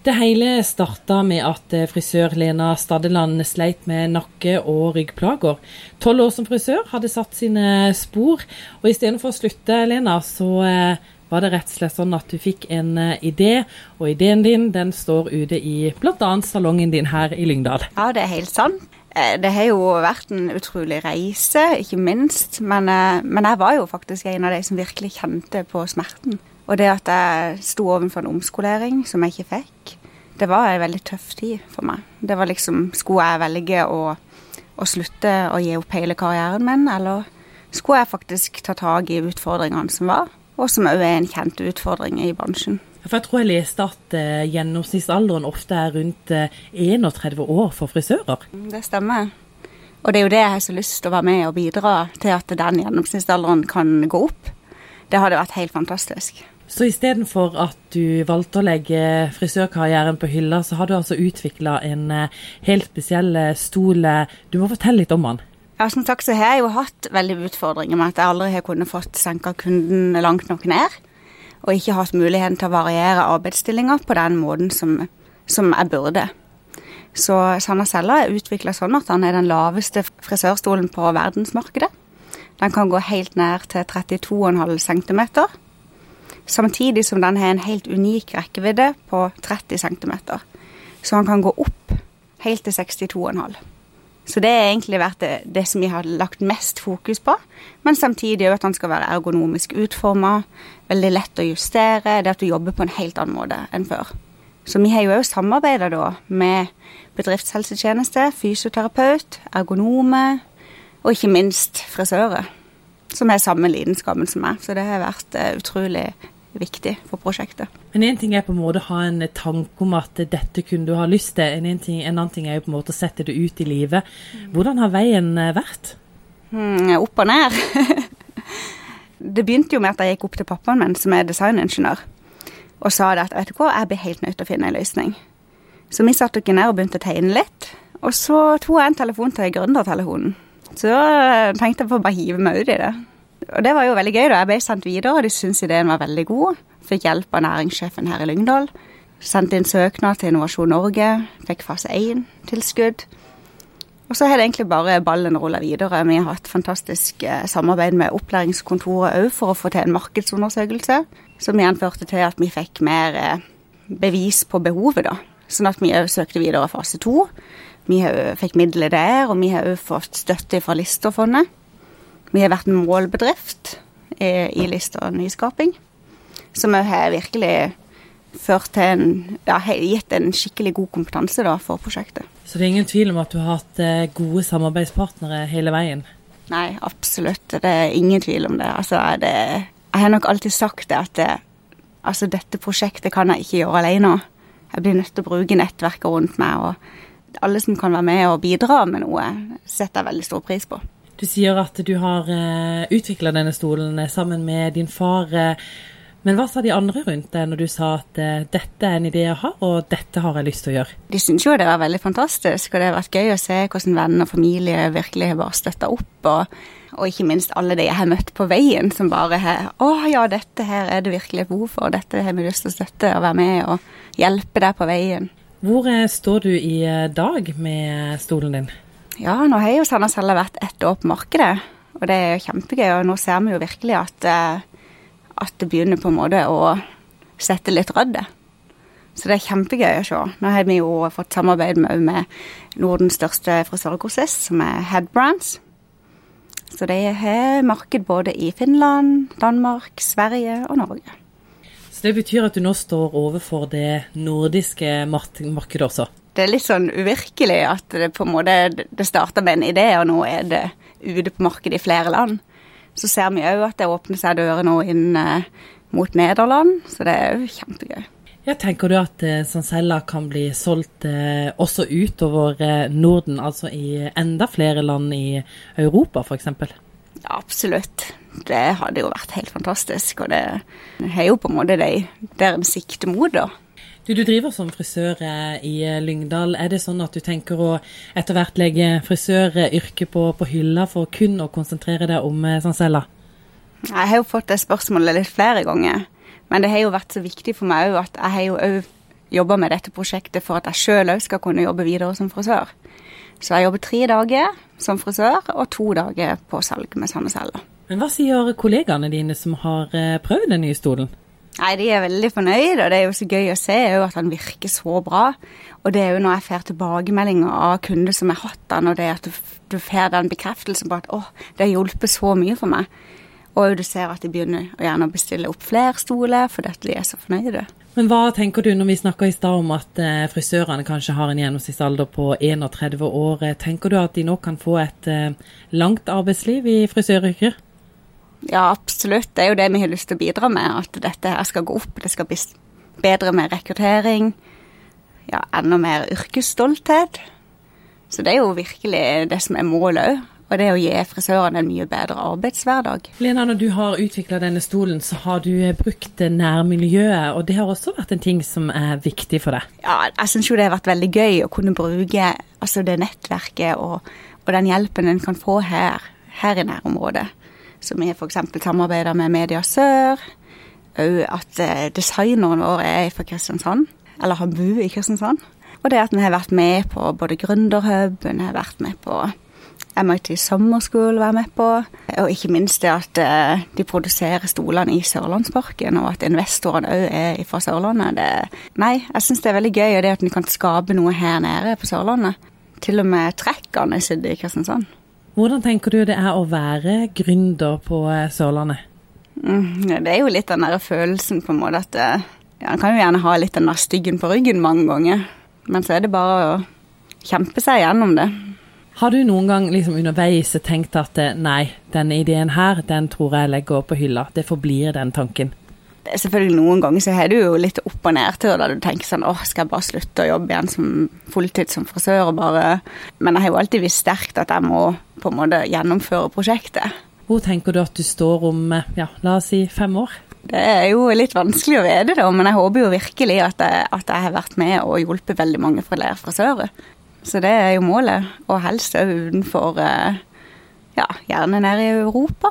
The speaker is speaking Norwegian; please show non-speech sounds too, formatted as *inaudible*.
Det hele starta med at eh, frisør Lena Stadeland sleit med nakke- og ryggplager. Tolv år som frisør hadde satt sine spor, og istedenfor å slutte, Lena, så eh, var det rett og slett sånn at du fikk en eh, idé, og ideen din den står ute i bl.a. salongen din her i Lyngdal. Ja, det er helt sant. Det har jo vært en utrolig reise, ikke minst. Men, men jeg var jo faktisk en av de som virkelig kjente på smerten. Og det at jeg sto overfor en omskolering som jeg ikke fikk, det var en veldig tøff tid for meg. Det var liksom Skulle jeg velge å, å slutte å gi opp hele karrieren min, eller skulle jeg faktisk ta tak i utfordringene som var, og som òg er en kjent utfordring i bransjen. For Jeg tror jeg leste at eh, gjennomsnittsalderen ofte er rundt eh, 31 år for frisører. Det stemmer. Og det er jo det jeg har så lyst til å være med og bidra til at den gjennomsnittsalderen kan gå opp. Det hadde vært helt fantastisk. Så istedenfor at du valgte å legge frisørkarrieren på hylla, så har du altså utvikla en eh, helt spesiell eh, stol. Du må fortelle litt om den. Ja, som sagt så har jeg jo hatt veldig utfordringer med at jeg aldri har kunnet fått senka kunden langt nok ned. Og ikke hatt muligheten til å variere arbeidsstillinger på den måten som, som jeg burde. Så Sanna Sella er utvikla sånn at han er den laveste frisørstolen på verdensmarkedet. Den kan gå helt ned til 32,5 cm samtidig som den har en helt unik rekkevidde på 30 cm. Så han kan gå opp helt til 62,5. Så det har egentlig vært det, det, som vi har lagt mest fokus på. Men samtidig òg at han skal være ergonomisk utforma, veldig lett å justere. Det at du jobber på en helt annen måte enn før. Så vi har jo òg samarbeida da med bedriftshelsetjeneste, fysioterapeut, ergonome og ikke minst frisører. Som har samme lidenskapen som meg. Så det har vært uh, utrolig viktig for prosjektet. Men En ting er på en måte å ha en tanke om at dette kunne du ha lyst til, en, ting, en annen ting er jo på en måte å sette det ut i livet. Hvordan har veien eh, vært? Mm, opp og ned. *laughs* det begynte jo med at jeg gikk opp til pappaen min, som er designingeniør, og sa det at vet du hva, jeg blir helt nødt til å finne en løsning. Så vi satte oss ned og begynte å tegne litt. Og så tok jeg en telefon til gründertelefonen. Så tenkte jeg på å bare hive meg ut i det. Og det var jo veldig gøy. da. Jeg ble sendt videre, og de syntes ideen var veldig god. Fikk hjelp av næringssjefen her i Lyngdal. Sendte inn søknad til Innovasjon Norge. Fikk fase 1-tilskudd. Og så har det egentlig bare ballen rulla videre. Vi har hatt fantastisk eh, samarbeid med opplæringskontoret òg for å få til en markedsundersøkelse, som igjen førte til at vi fikk mer eh, bevis på behovet, da. Sånn at vi òg søkte videre fase to. Vi fikk midler der, og vi har òg fått støtte fra Listerfondet. Vi har vært en målbedrift i, i Lista nyskaping, som har virkelig ført til en ja, gitt en skikkelig god kompetanse da, for prosjektet. Så det er ingen tvil om at du har hatt eh, gode samarbeidspartnere hele veien? Nei, absolutt. Det er ingen tvil om det. Altså, det, jeg har nok alltid sagt det at det, altså, dette prosjektet kan jeg ikke gjøre alene. Jeg blir nødt til å bruke nettverket rundt meg. og Alle som kan være med og bidra med noe, setter jeg veldig stor pris på. Du sier at du har uh, eh, utvikla denne stolen eh, sammen med din far. Eh, men hva sa de andre rundt deg når du sa at dette er en idé jeg har, og dette har jeg lyst til å gjøre? De syntes jo det var veldig fantastisk, og det har vært gøy å se hvordan venner og familie virkelig har bare støtta opp. Og, og, ikke minst alle de jeg har møtt på veien som bare har Å ja, dette her er det virkelig behov for, dette har vi lyst til å støtte og være med og hjelpe deg på veien. Hvor står du i dag med stolen din? Ja, nå har jo Sandnes Helle vært ett år på markedet, og det er jo kjempegøy. Og nå ser vi jo virkelig at, eh, at det begynner på en måte å sette litt rødder. Så det er kjempegøy å se. Nå har vi jo fått samarbeid med, med Nordens største frisørgrossist, som er Headbrands. Så de har marked både i Finland, Danmark, Sverige og Norge. Så det betyr at du nå står overfor det nordiske markedet også? Det er litt sånn uvirkelig at det på en måte det starta med en idé, og nå er det ute på markedet i flere land. Så ser vi òg at det åpner seg dører nå inn eh, mot Nederland, så det er jo kjempegøy. Ja, tenker du at eh, Sancella kan bli solgt eh, også utover Norden, altså i enda flere land i Europa f.eks.? Ja, absolutt. Det hadde jo vært helt fantastisk. Og det er jo på en måte det der en sikter mot, da. Du, du driver som frisør eh, i eh, Lyngdal. Er det sånn at du tenker å etter hvert legge frisøryrket på, på hylla for kun å konsentrere deg om? Eh, jeg har jo fått det spørsmålet litt flere ganger. Men det har jo vært så viktig for meg òg at jeg har jo òg jobba med dette prosjektet for at jeg sjøl òg skal kunne jobbe videre som frisør. Så jeg jobber tre dager som frisør og to dager på salg med celler. Men hva sier kollegaene dine som har prøvd den nye stolen? Nei, De er veldig fornøyd, og det er jo så gøy å se at han virker så bra. Og det er jo når jeg får tilbakemeldinger av kunder som har hatt han, og det er at du, du får den bekreftelsen på at å, det har hjulpet så mye for meg. Og du ser at de begynner å gjerne bestille opp flere stoler fordi de er så fornøyde. Men hva tenker du når vi snakker i stad om at eh, frisørene kanskje har en gjennomsnittsalder på 31 år. Tenker du at de nå kan få et eh, langt arbeidsliv i frisøryrket? Ja, absolutt. Det er jo det vi har lyst til å bidra med. At dette her skal gå opp. Det skal bli bedre med rekruttering. Ja, enda mer yrkesstolthet. Så det er jo virkelig det som er målet òg. Og det er å gi frisørene en mye bedre arbeidshverdag. Lena, når du har utvikla denne stolen, så har du brukt nærmiljøet. Og det har også vært en ting som er viktig for deg? Ja, jeg syns jo det har vært veldig gøy å kunne bruke altså det nettverket og, og den hjelpen en kan få her, her i nærområdet. Så vi f.eks. samarbeider med Media Sør. Òg at eh, designeren vår er fra Kristiansand, eller har bodd i Kristiansand. Og det at vi har vært med på både Gründerhub, vi har vært med på MIT Summer School være med på. Og ikke minst det at eh, de produserer stolene i Sørlandsparken, og at investorene òg er fra Sørlandet. Det, nei, jeg syns det er veldig gøy og det at en kan skape noe her nede på Sørlandet. Til og med trekkene sitter i Kristiansand. Hvordan tenker du det er å være gründer på eh, Sørlandet? Mm, det er jo litt den der følelsen på en måte at eh, ja, En kan jo gjerne ha litt den der styggen på ryggen mange ganger, men så er det bare å kjempe seg gjennom det. Har du noen gang liksom underveis tenkt at eh, nei, denne ideen her, den tror jeg legger på hylla. Det forblir den tanken. Selvfølgelig Noen ganger så har du jo litt opp- og nedtur da du tenker sånn åh, skal jeg bare slutte å jobbe igjen som fulltid som frisør og bare Men jeg har jo alltid visst sterkt at jeg må på en måte gjennomføre prosjektet. Hvor tenker du at du står om eh, ja, la oss si fem år? Det er jo litt vanskelig å vite, da, men jeg håper jo virkelig at jeg, at jeg har vært med og hjulpet veldig mange fra frisører. Så det er jo målet, og helst òg utenfor eh, Ja, gjerne nede i Europa.